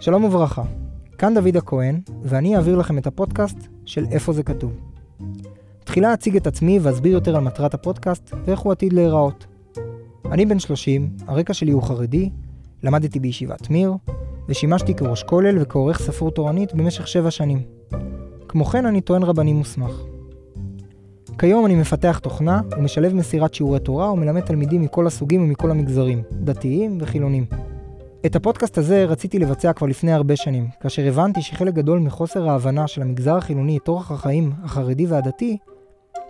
שלום וברכה, כאן דוד הכהן, ואני אעביר לכם את הפודקאסט של איפה זה כתוב. תחילה אציג את עצמי ואסביר יותר על מטרת הפודקאסט ואיך הוא עתיד להיראות. אני בן 30, הרקע שלי הוא חרדי, למדתי בישיבת מיר, ושימשתי כראש כולל וכעורך ספרות תורנית במשך 7 שנים. כמו כן אני טוען רבני מוסמך. כיום אני מפתח תוכנה ומשלב מסירת שיעורי תורה ומלמד תלמידים מכל הסוגים ומכל המגזרים, דתיים וחילונים. את הפודקאסט הזה רציתי לבצע כבר לפני הרבה שנים, כאשר הבנתי שחלק גדול מחוסר ההבנה של המגזר החילוני את אורח החיים החרדי והדתי,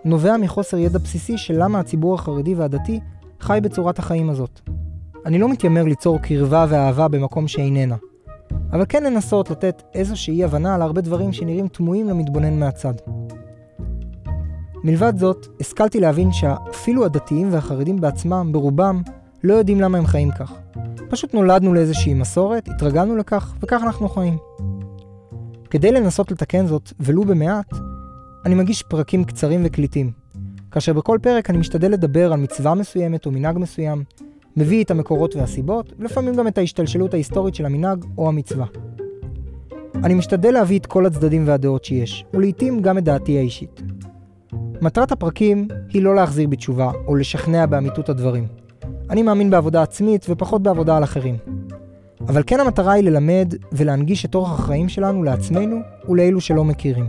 נובע מחוסר ידע בסיסי של למה הציבור החרדי והדתי חי בצורת החיים הזאת. אני לא מתיימר ליצור קרבה ואהבה במקום שאיננה, אבל כן לנסות לתת איזושהי הבנה על הרבה דברים שנראים תמוהים למתבונן מהצד. מלבד זאת, השכלתי להבין שאפילו הדתיים והחרדים בעצמם, ברובם, לא יודעים למה הם חיים כך. פשוט נולדנו לאיזושהי מסורת, התרגלנו לכך, וכך אנחנו חיים. כדי לנסות לתקן זאת, ולו במעט, אני מגיש פרקים קצרים וקליטים, כאשר בכל פרק אני משתדל לדבר על מצווה מסוימת או מנהג מסוים, מביא את המקורות והסיבות, ולפעמים גם את ההשתלשלות ההיסטורית של המנהג או המצווה. אני משתדל להביא את כל הצדדים והדעות שיש, ולעיתים גם את דעתי האישית. מטרת הפרקים היא לא להחזיר בתשובה או לשכנע באמיתות הדברים. אני מאמין בעבודה עצמית ופחות בעבודה על אחרים. אבל כן המטרה היא ללמד ולהנגיש את אורח החיים שלנו לעצמנו ולאלו שלא מכירים.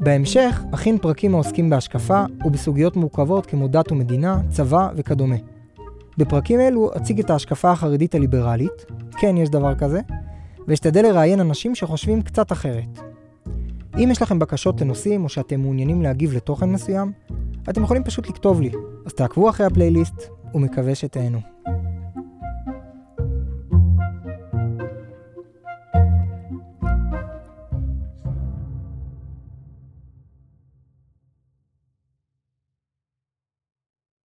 בהמשך אכין פרקים העוסקים בהשקפה ובסוגיות מורכבות כמו דת ומדינה, צבא וכדומה. בפרקים אלו אציג את ההשקפה החרדית הליברלית, כן יש דבר כזה, ואשתדל לראיין אנשים שחושבים קצת אחרת. אם יש לכם בקשות לנושאים או שאתם מעוניינים להגיב לתוכן מסוים, אתם יכולים פשוט לכתוב לי, אז תעקבו אחרי הפלייליסט ומקווה שתהנו.